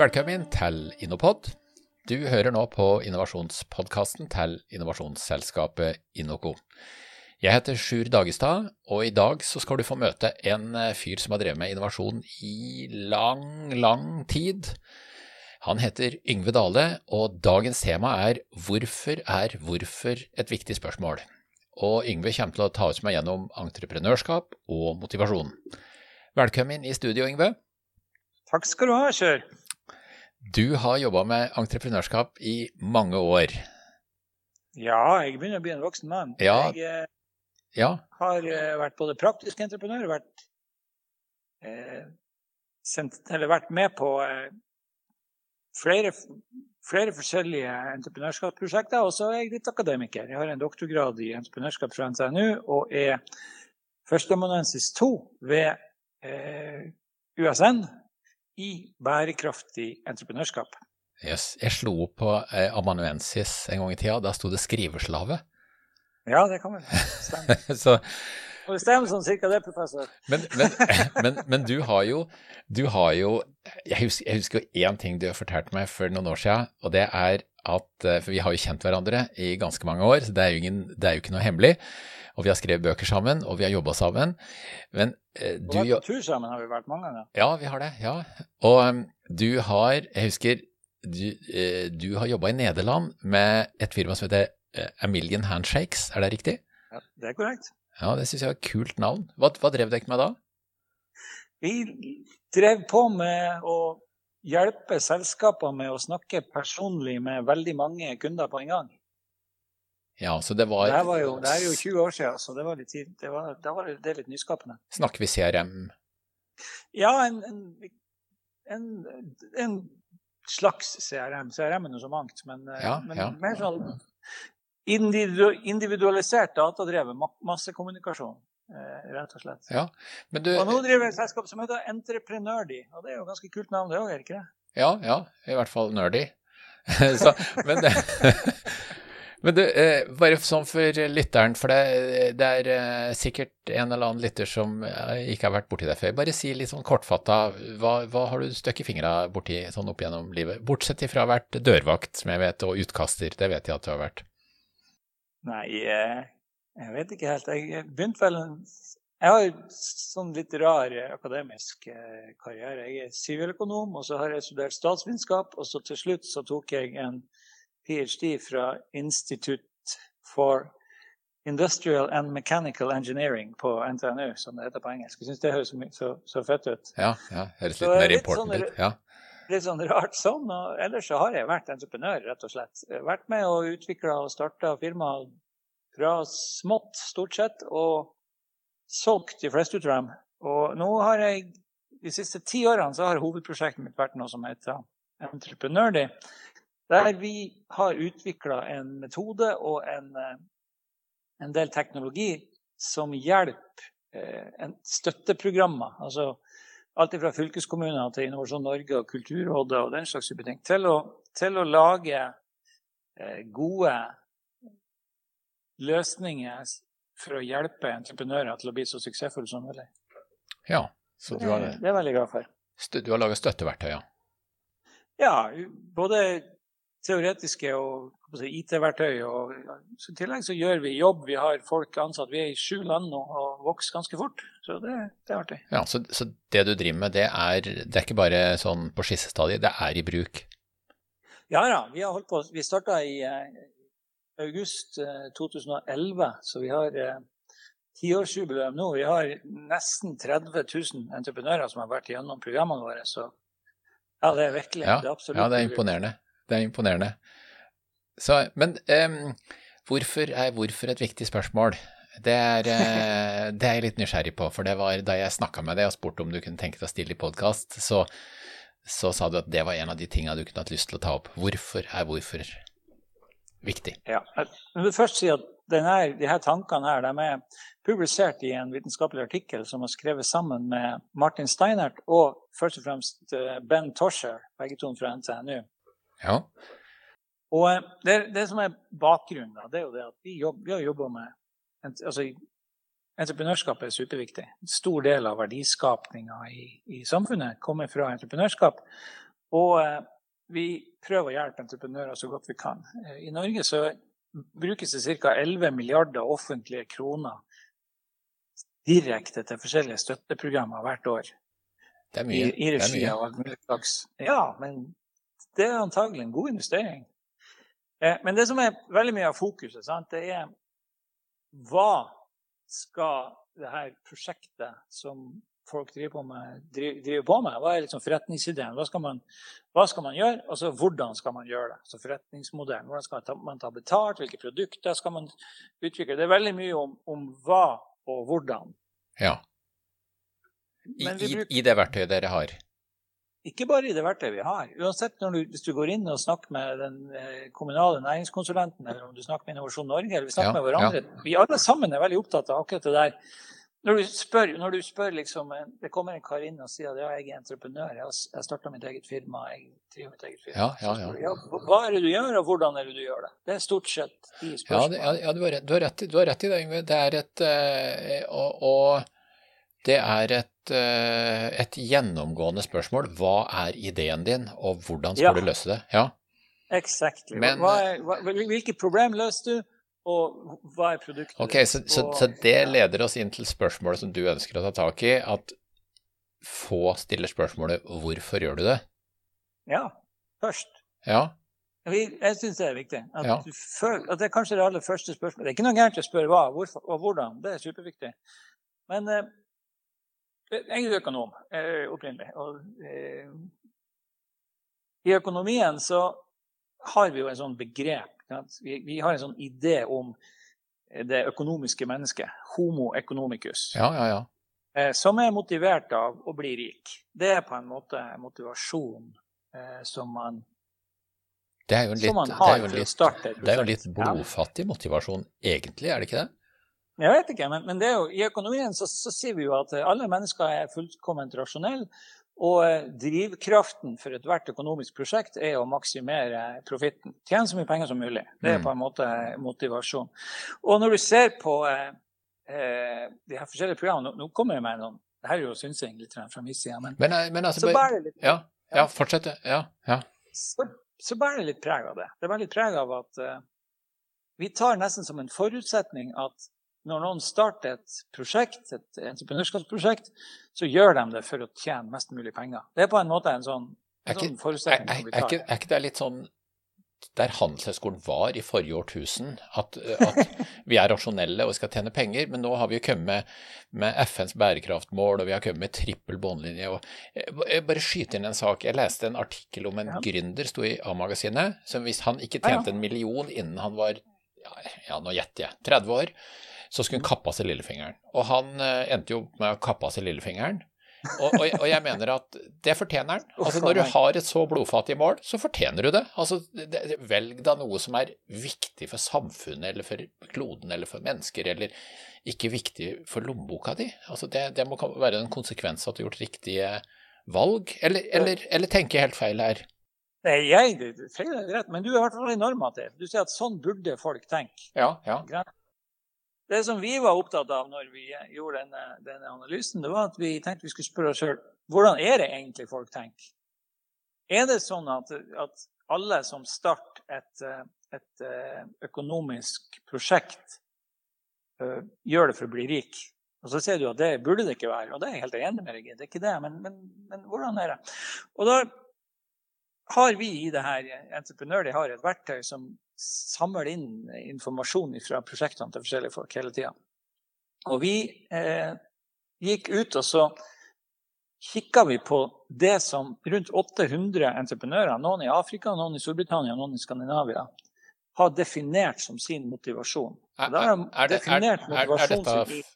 Velkommen til Innopod. Du hører nå på innovasjonspodkasten til innovasjonsselskapet Innoco. Jeg heter Sjur Dagestad, og i dag så skal du få møte en eh, fyr som har drevet med innovasjon i lang, lang tid. Han heter Yngve Dale, og dagens tema er Hvorfor er hvorfor et viktig spørsmål? Og Yngve kommer til å ta oss med gjennom entreprenørskap og motivasjon. Velkommen i studio, Yngve. Takk skal du ha, Kjør. Du har jobba med entreprenørskap i mange år. Ja, jeg begynner å bli en voksen mann. Ja. Jeg eh, Ja, har eh, vært både praktisk entreprenør, vært, eh, sendt, eller vært med på eh, flere, flere forskjellige entreprenørskapsprosjekter, og så er jeg litt akademiker. Jeg har en doktorgrad i entreprenørskap fra NTNU og er førsteamanuensis 2 ved eh, USN i bærekraftig entreprenørskap. Jøss. Jeg slo opp på eh, amanuensis en gang i tida. Da sto det skriveslave. Ja, det kan vel stemme. Så, Og det stemmer sånn cirka det, professor. men, men, men, men du har jo Du har jo Jeg husker, jeg husker jo én ting du har fortalt meg for noen år siden, og det er at eh, For vi har jo kjent hverandre i ganske mange år, så det er jo, ingen, det er jo ikke noe hemmelig. Og vi har skrevet bøker sammen, og vi har jobba sammen. Men eh, du på tur sammen har vi vært mange ganger. Ja, vi har det. Ja. Og um, du har Jeg husker du, eh, du har jobba i Nederland med et firma som heter eh, A Million Handshakes, er det riktig? Ja, det er korrekt. Ja, det syns jeg var et kult navn. Hva, hva drev dere med da? Vi drev på med å hjelpe selskaper med å snakke personlig med veldig mange kunder på en gang. Ja, så det var, Det var jo, det er jo 20 år siden, så det var litt, det var, da var det, litt nyskapende. Snakker vi CRM? Ja, en, en, en, en slags CRM. CRM er noe så mangt, men, eh, Ja, men ja. mer sånn individu- individualisert datadrevet ma- massekommunikasjon, eh, rett og slett. Ja. Men du Og nå driver jeg et selskap som heter Entreprenørdi, og det er jo ganske kult navn det òg, er det ikke det? Ja, ja, i hvert fall nerdy. så, men men du, eh, bare sånn for lytteren, for det, det er eh, sikkert en eller annen lytter som eh, ikke har vært borti det før. Bare si litt sånn kortfatta, hva, hva har du støkket fingra borti sånn opp gjennom livet? Bortsett ifra å ha vært dørvakt, som jeg vet, og utkaster, det vet jeg at du har vært. Nei, jeg vet ikke helt. Jeg begynte vel en Jeg har en sånn litt rar akademisk karriere. Jeg er siviløkonom, og så har jeg studert statsvitenskap, og så til slutt så tok jeg en ph.d. fra Institute for Industrial and Mechanical Engineering på NTNU, som det heter på engelsk. Jeg syns det høres så, så, så fett ut. Ja, ja, høres litt mer important sånn- ut. Ja. litt sånn rart sånn. Og ellers så har jeg vært entreprenør, rett og slett. Vært med og utvikla og starta firma fra smått, stort sett, og solgt de fleste ut av dem. Og nå har jeg de siste ti årene så har hovedprosjektet mitt vært noe som heter Entreprenørdi, der vi har utvikla en metode og en, eh, en del teknologi som hjelper eh, en støtteprogrammer. altså alt fra fylkeskommuner til Innovasjon Norge og Kulturrådet og den slags type ting, til å, til å lage eh, gode løsninger for å hjelpe entreprenører til å bli så suksessfulle som mulig. ja. Så du har, Det, det er jeg veldig glad for. du har laga støtteverktøy, ja. Ja, både teoretiske og IT-verktøy. og I tillegg så gjør vi jobb. Vi har folk ansatt. Vi er i sju land nå og vokser ganske fort. Så det, det er artig. ja så, så det du driver med, det er, det er ikke bare sånn på skissestadiet, det er i bruk? Ja da, vi har holdt på. Vi starta i eh, august eh, 2011, så vi har eh, tiårsjubileum nå. Vi har nesten 30 000 entreprenører som har vært gjennom programmene våre. Så ja, det er virkelig Ja, det er absolutt ja, det er imponerende. Det er imponerende. Så, men um, hvorfor er hvorfor et viktig spørsmål? Det er, eh, det er jeg litt nysgjerrig på, for det var da jeg snakka med deg og spurte om du kunne tenke deg å stille i podkast, så, så sa du at det var en av de tinga du kunne hatt lyst til å ta opp. Hvorfor er hvorfor viktig? Ja. Jeg vil først si at denne, de her tankene her, de er publisert i en vitenskapelig artikkel som er skrevet sammen med Martin Steinert og først og fremst eh, Ben Toscher, begge to fra NTNU. Ja. Og eh, det, det som er bakgrunnen, da, det er jo det at vi, jobb, vi har jobba med altså, Entreprenørskap er superviktig. En stor del av verdiskapninga i, i samfunnet kommer fra entreprenørskap. Og eh, vi prøver å hjelpe entreprenører så godt vi kan. Eh, I Norge så brukes det ca. 11 milliarder offentlige kroner direkte til forskjellige støtteprogrammer hvert år. Det er mye. I, i regi av alt mulig slags. Ja, men det er antagelig en god investering. Eh, men det som er veldig mye av fokuset, sant, det er hva skal det her prosjektet som folk driver på med, driver på med? Hva er liksom forretningsideen? Hva skal, man, hva skal man gjøre? Og så hvordan skal man gjøre det? Så forretningsmodellen. Hvordan skal man ta, betalt? Hvilke produkter skal man utvikle? Det er veldig mye om, om hva og hvordan. Ja. I, bruker, I, det verktøyet dere har? Ikke bare i det verktøyet vi har. Uansett du, hvis du går inn og snakker med den eh, kommunale næringskonsulenten, eller om du snakker med Innovasjon Norge, eller vi snakker ja, med hverandre ja. Vi alle sammen er veldig opptatt av akkurat det der. Når du spør, når du spør liksom, eh, Det kommer en kar inn og sier at ja, jeg er entreprenør, jeg har starta mitt eget firma. jeg driver mitt eget firma. Ja, ja, ja. ja, Hva er det du gjør, og hvordan er det du gjør det? Det er stort sett de spørsmålene. Ja, ja du, har rett, du, har rett, du, har rett, i det, Yngve. Det er et øh, og, og det er et, eh, et, gjennomgående spørsmål. Hva er ideen din, og hvordan skal ja. du løse det? Ja, Exactly. Men, hvilke problem løser du, og hva er produktet? Ok, så, så, så, det leder oss inn til spørsmålet som du ønsker å ta tak i. At få stiller spørsmålet 'hvorfor gjør du det'? Ja. Først. Ja. Jeg syns det er viktig. At, ja. føl, at, Det er kanskje det aller første spørsmålet. Det er ikke noe gærent å spørre hva hvorfor, og hvordan. Det er superviktig. Men eh, jeg er økonom eh, opprinnelig. Og, eh, I økonomien så har vi jo en sånn begrep. Vi, vi, har en sånn idé om det økonomiske mennesket. Homo economicus. Ja, ja, ja. Eh, som er motivert av å bli rik. Det er på en måte motivasjon eh, som man det er jo en litt, det er jo en litt, det er jo litt blodfattig motivasjon, egentlig, er det ikke det? Jeg vet ikke, men, men jo, i økonomien så, så, sier vi jo at alle mennesker er fullkomment rasjonelle. Og eh, drivkraften for ethvert økonomisk prosjekt er å maksimere profitten. Tjene så mye penger som mulig. Det er mm. på en måte motivasjon. Og når du ser på eh, eh de her forskjellige programmene Nå, nå kommer jeg med noen det her er jo synsing litt fra min side, men, men, eh, men altså, så bærer det litt Ja, ja fortsett. Ja, ja. Så, så bærer det litt preg av det. Det er litt preg av at uh, vi tar nesten som en forutsetning at når noen starter et prosjekt, et entreprenørskapsprosjekt, så gjør de det for å tjene mest mulig penger. Det er på en måte en sånn, en sånn forutsetning er, er, er, ikke, er ikke det litt sånn der Handelshøyskolen var i forrige årtusen, at, at, vi er rasjonelle og skal tjene penger, men nå har vi jo kommet med, med FNs bærekraftmål, og vi har kommet med trippel båndlinje. og Bare skyter inn en sak. Jeg leste en artikkel om en ja. gründer, sto i A-magasinet, som hvis han ikke tjente en million innen han var ja, ja nå gjetter jeg 30 år, så skulle hun kappe av seg lillefingeren. Og han uh, endte jo med å kappe av seg lillefingeren. Og, og, og, jeg mener at det fortjener han. Altså Når du har et så blodfattig mål, så fortjener du det. Altså, det, Velg da noe som er viktig for samfunnet eller for kloden eller for mennesker, eller ikke viktig for lommeboka di. Altså det, det må være en konsekvens at du har gjort riktige valg, eller, eller, eller tenker jeg helt feil her? Nei, jeg feil er rett, men du er i hvert fall normativ. Du sier at sånn burde folk tenke. Ja, ja. Det som vi var opptatt av når vi gjorde denne, denne analysen, det var at vi tenkte vi skulle spørre oss sjøl hvordan er det egentlig folk tenker. Er det sånn at, at alle som starter et, et, økonomisk prosjekt, uh, gjør det for å bli rik? Og så sier du at det burde det ikke være, og det er jeg helt enig med deg i. Det er ikke det, men, men, men, hvordan er det? Og da har vi i det her entreprenør de har et verktøy som samle inn informasjon fra prosjektene til forskjellige folk hele tida. Og vi eh, gikk ut og så kikka vi på det som rundt 800 entreprenører, noen i Afrika, noen i Storbritannia, noen i Skandinavia, har definert som sin motivasjon. Er, er, er,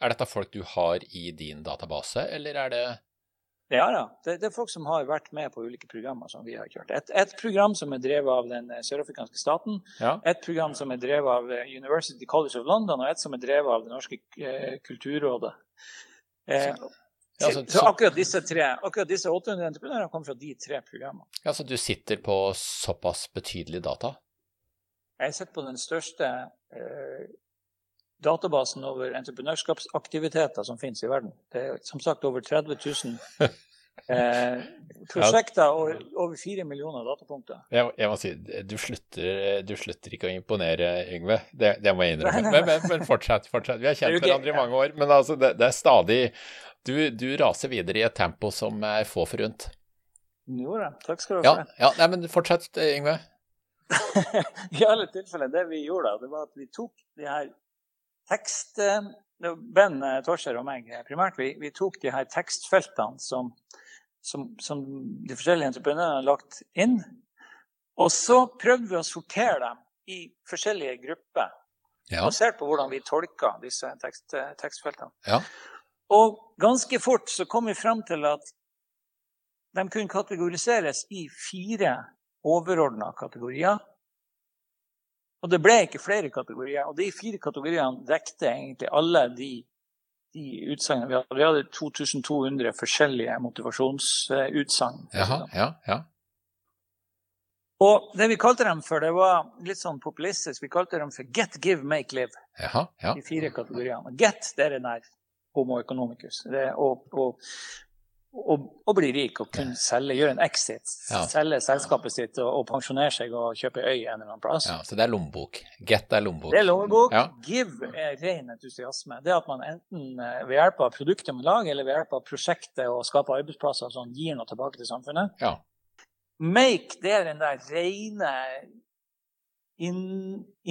er, dette, folk du har i din database, eller er det ja da. Det, det, er folk som har vært med på ulike programmer som vi har kjørt. Et, et program som er drevet av den eh, sørafrikanske staten. Ja. Et program som er drevet av eh, University College of London, og et som er drevet av Det norske eh, kulturrådet. Eh, ja, så, så, akkurat disse tre, akkurat disse 800 entreprenørene kommer fra de tre programmene. Ja, Så du sitter på såpass betydelig data? Jeg sitter på den største eh, databasen over entreprenørskapsaktiviteter som finnes i verden. Det er som sagt over 30 000 Eh, prosjekter og over 4 millioner datapunkter. Jeg, jeg, må si, du slutter, du slutter, ikke å imponere, Yngve. Det, det må jeg innrømme. Men, men, men, fortsett, fortsett. Vi har kjent hverandre i mange år. Men altså, det, det er stadig du, du, raser videre i et tempo som er få forunt. Jo da, takk skal du ha. Ja, ja nei, men fortsett, Yngve. I alle tilfeller, det vi gjorde det var at vi tok de her tekst... Ben Torser og meg primært, vi, vi tok de her tekstfeltene som som, som de forskjellige entreprenørene har lagt inn. Og så prøvde vi å sortere dem i forskjellige grupper. Ja. Basert på hvordan vi tolka disse tekst, tekstfeltene. Ja. Og ganske fort så kom vi fram til at de kunne kategoriseres i fire overordna kategorier. Og det ble ikke flere kategorier. Og de fire kategoriene dekte egentlig alle de de utsagnene vi hadde. Vi hadde 2200 forskjellige motivasjonsutsagn. Jaha, ja, ja. Og det vi kalte dem for, det var litt sånn populistisk. Vi kalte dem for Get, Give, Make, Live. Jaha, ja. De fire kategoriene. Get, det er den der homo economicus. Det, og, og å bli rik og kunne selge, gjøre en exit. Ja. Selge selskapet sitt og, og, pensjonere seg og kjøpe øy en eller annen plass. Ja, Så det er lommebok. Get er lommebok. Det er lommebok. Ja. Give er ren entusiasme. Det at man enten eh, ved hjelp av produktet man lager, eller ved hjelp av prosjektet og skaper arbeidsplasser, sånn, gir noe tilbake til samfunnet. Ja. Make, det er den der rene,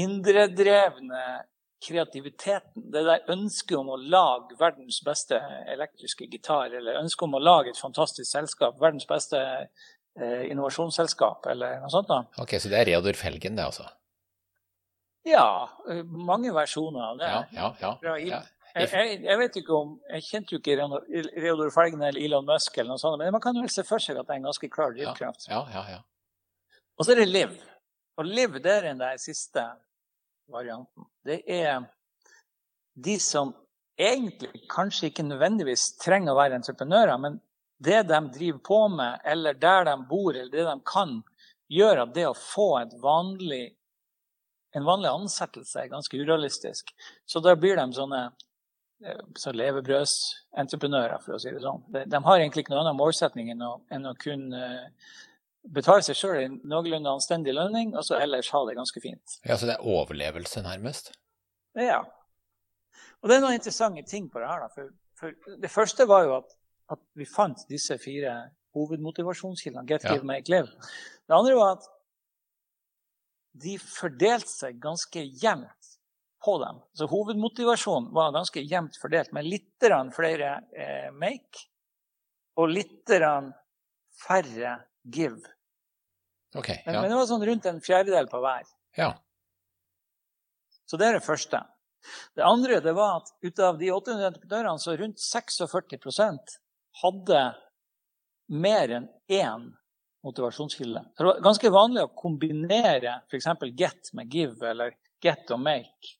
indredrevne kreativiteten, det der ønsket om å lage verdens beste elektriske gitar, eller ønsket om å lage et fantastisk selskap, verdens beste eh, innovasjonsselskap, eller noe sånt. da. Ok, Så det er Reodor Felgen, det, altså? Ja, eh, mange versjoner av det. Ja, ja, ja. ja. Jeg, jeg, jeg, vet ikke om, jeg kjente jo ikke Reodor Felgen eller Elon Musk, eller noe sånt, men man kan vel se for seg at det er en ganske klar drivkraft. Ja, ja, ja. Og så er det Liv. Og Liv det er den der siste varianten. Det er de som egentlig kanskje ikke nødvendigvis trenger å være entreprenører, men det de driver på med, eller der de bor, eller det de kan, gjør at det å få vanlig, en vanlig ansettelse er ganske urealistisk. Så da blir de sånne eh, så levebrødsentreprenører, for å si det sånn. De, har egentlig ikke noen annen målsetning enn å, enn å kunne uh, betale seg sjøl en noenlunde anstendig lønning, og så ellers ha det ganske fint. Ja, Så det er overlevelse, nærmest? Ja. Og det er noen interessante ting på det her. For, for det første var jo at, at, vi fant disse fire hovedmotivasjonskildene. Get, give, make, live. Det andre var at de fordelte seg ganske jevnt på dem. Så hovedmotivasjonen var ganske jevnt fordelt, med litt flere eh, make og litt færre give. Okay, ja. men, men, det var sånn rundt en fjerdedel på hver. Ja. Så det er det første. Det andre det var at ut av de 800 entreprenørene så rundt 46% hadde mer enn én motivasjonskilde. Så det var ganske vanlig å kombinere f.eks. get med give eller get og make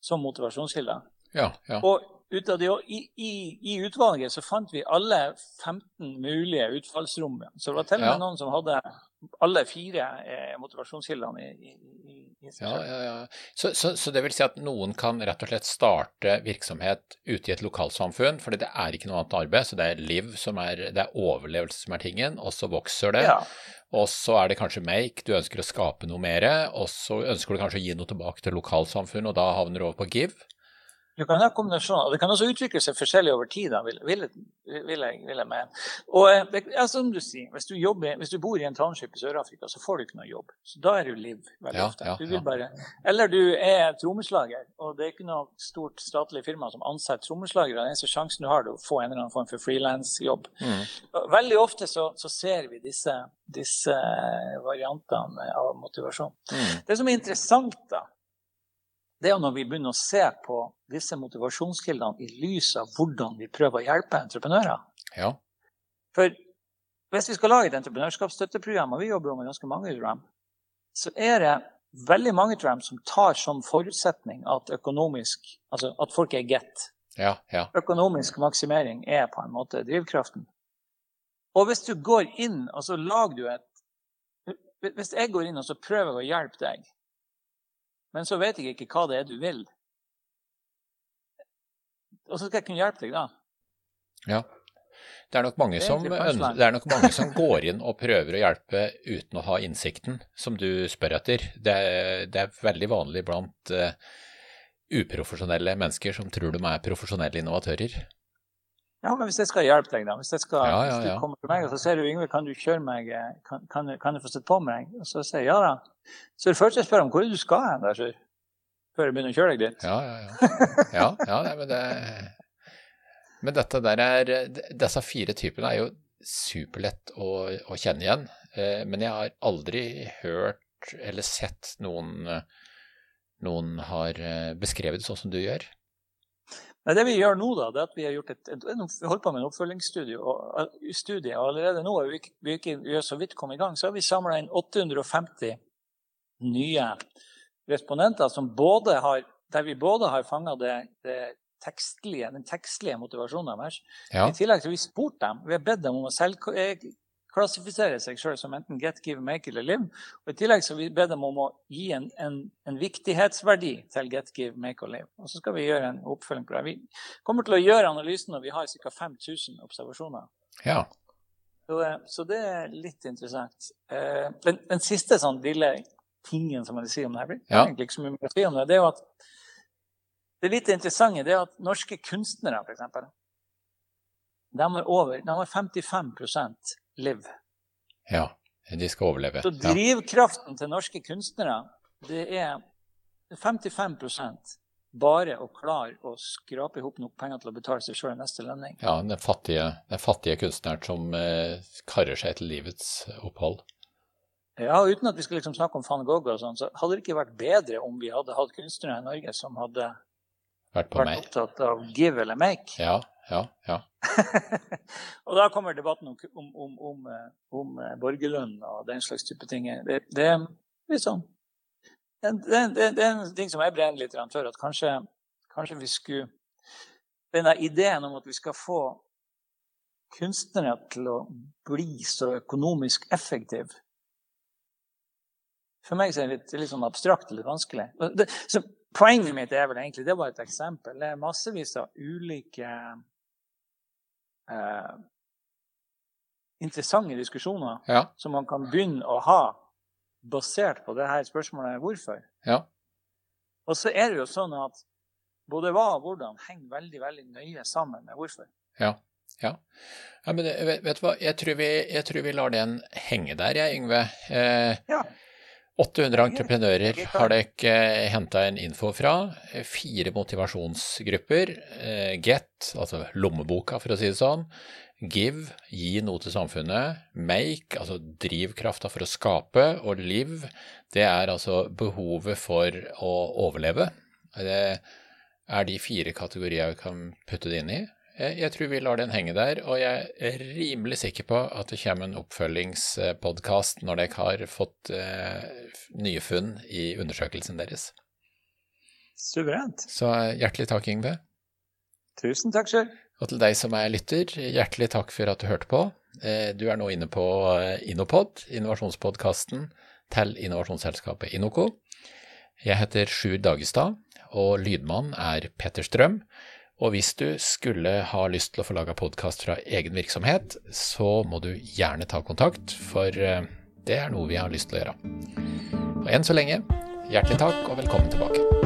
som motivasjonskilder. Ja, ja. Og ut av det, i, i, i, utvalget så fant vi alle 15 mulige utfallsrom. Så det var til og med ja. noen som hadde alle fire eh, motivasjonskildene i, i, i seg ja, ja, ja. Så, så, så, det vil si at noen kan rett og slett starte virksomhet ute i et lokalsamfunn, fordi det er ikke noe annet arbeid, så det er liv som er, det er overlevelse som er tingen, og så vokser det. Ja. Og så er det kanskje make, du ønsker å skape noe mer, og så ønsker du kanskje å gi noe tilbake til lokalsamfunnet, og da havner du over på give. Du kan ha kombinasjoner. og Det kan også utvikle seg forskjellig over tid, da, vil, vil, vil, jeg, vil jeg mene. Og eh, ja, som du sier, hvis du, jobber, hvis du, bor i en township i Sør-Afrika, så får du ikke noe jobb. Så da er du liv veldig ja, ofte. Ja, du bare, eller du er trommeslager, og det er ikke noe stort statlig firma som ansetter trommeslagere. Den eneste sjansen du har, er å få en eller annen form for frilansjobb. Mm. Veldig ofte så, så, ser vi disse, disse variantene av motivasjon. Mm. Det som er interessant, da, det er jo når vi begynner å se på disse motivasjonskildene i lys av hvordan vi prøver å hjelpe entreprenører. Ja. For hvis vi skal lage et entreprenørskapsstøtteprogram, og vi jobber jo med ganske mange, tror jeg, så er det veldig mange tror jeg, som tar som forutsetning at økonomisk, altså at folk er get. Ja, ja. Økonomisk maksimering er på en måte drivkraften. Og hvis du går inn og så lager du et Hvis jeg går inn og så prøver å hjelpe deg men så vet jeg ikke hva det er du vil. Og så skal jeg kunne hjelpe deg, da. Ja. Det er, nok mange som, det er nok mange som går inn og prøver å hjelpe uten å ha innsikten som du spør etter. Det er, det er veldig vanlig blant uh, uprofesjonelle mennesker som tror de er profesjonelle innovatører. Ja, men hvis jeg skal hjelpe deg, da. Hvis, skal, ja, ja, hvis du kommer til meg og så sier du, Yngve, kan du kjøre meg, kan, kan, kan du få sitte på med deg? Og så sier jeg ja da. Så det første jeg spør om, hvor er du skal hen der, før jeg begynner å kjøre deg dit? Ja, ja, ja. ja, ja men det men dette der er, disse fire typene er jo superlett å, å kjenne igjen. Eh, men jeg har aldri hørt eller sett noen, noen har eh, beskrevet det sånn som du gjør. Nei, det vi gjør nå, da, det er at vi har gjort et, et, vi holdt på med en oppfølgingsstudie. Og, studie, og allerede nå, vi, vi, vi er så vidt kommet i gang, så har vi samla inn 850 nye respondenter som både har, der vi både har fanga det, det tekstlige, den tekstlige motivasjonen deres. Ja. I tillegg har vi spurt dem, vi har bedt dem om å selvklassifisere eh, seg sjøl som enten get, give, make eller live. Og I tillegg så vi ber dem om å gi en, en, en, viktighetsverdi til get, give, make og live. Og så skal vi gjøre en oppfølging på det. Vi kommer til å gjøre analysen når vi har ca. 5000 observasjoner. Ja. Så, eh, så, det er litt interessant. Eh, den, den siste sånn lille tingen som jeg vil si om det her, ja. egentlig ikke så mye å si om det, det er jo at det litt interessante er at norske kunstnere, f.eks., de har over de har 55% liv. Ja, de skal overleve. Så drivkraften til norske kunstnere, det er 55 bare å klare å skrape i hop nok penger til å betale seg sjøl neste lønning. Ja, den fattige, den fattige kunstneren som eh, karrer seg til livets opphold. Ja, uten at vi skal liksom snakke om van Gogh og sånn, så hadde det ikke vært bedre om vi hadde hatt kunstnere i Norge som hadde vært, på vært opptatt av give eller make. Ja, ja, ja. og da kommer debatten om, om, om, om, eh, eh, borgerlønn og den slags type ting. Det, det er litt sånn det, det, det, er en ting som jeg brenner litt for. At kanskje, kanskje vi skulle Denne ideen om at vi skal få kunstnere til å bli så økonomisk effektive For meg er det litt, litt sånn abstrakt eller vanskelig. Det, så, Poenget mitt er vel egentlig Det var et eksempel. Det er massevis av ulike eh, interessante diskusjoner ja. som man kan begynne å ha basert på det her spørsmålet hvorfor. Ja. Og så er det jo sånn at både hva og hvordan henger veldig veldig nøye sammen med hvorfor. Ja, ja. ja men vet, vet, du hva, jeg tror, vi, jeg tror, vi, lar den henge der, jeg, Yngve. Eh, ja. 800 entreprenører har dere henta en info fra. Fire motivasjonsgrupper. Eh, Get, altså lommeboka, for å si det sånn. Give, gi noe til samfunnet. Make, altså drivkrafta for å skape. Og live, det er altså behovet for å overleve. Det er de fire kategorier vi kan putte det inn i. Jeg tror vi lar den henge der, og jeg er rimelig sikker på at det kommer en oppfølgingspodkast når dere har fått eh, nye funn i undersøkelsen deres. Suverent. Så hjertelig takk, Yngve. Tusen takk selv. Og til deg som er lytter, hjertelig takk for at du hørte på. Eh, du er nå inne på eh, Innopod, innovasjonspodkasten til innovasjonsselskapet Inoco. Jeg heter Sjur Dagestad, og lydmann er Petter Strøm. Og hvis du skulle ha lyst til å få laga podkast fra egen virksomhet, så må du gjerne ta kontakt, for eh, det er noe vi har lyst til å gjøre. Og enn så lenge, hjertelig takk og velkommen tilbake.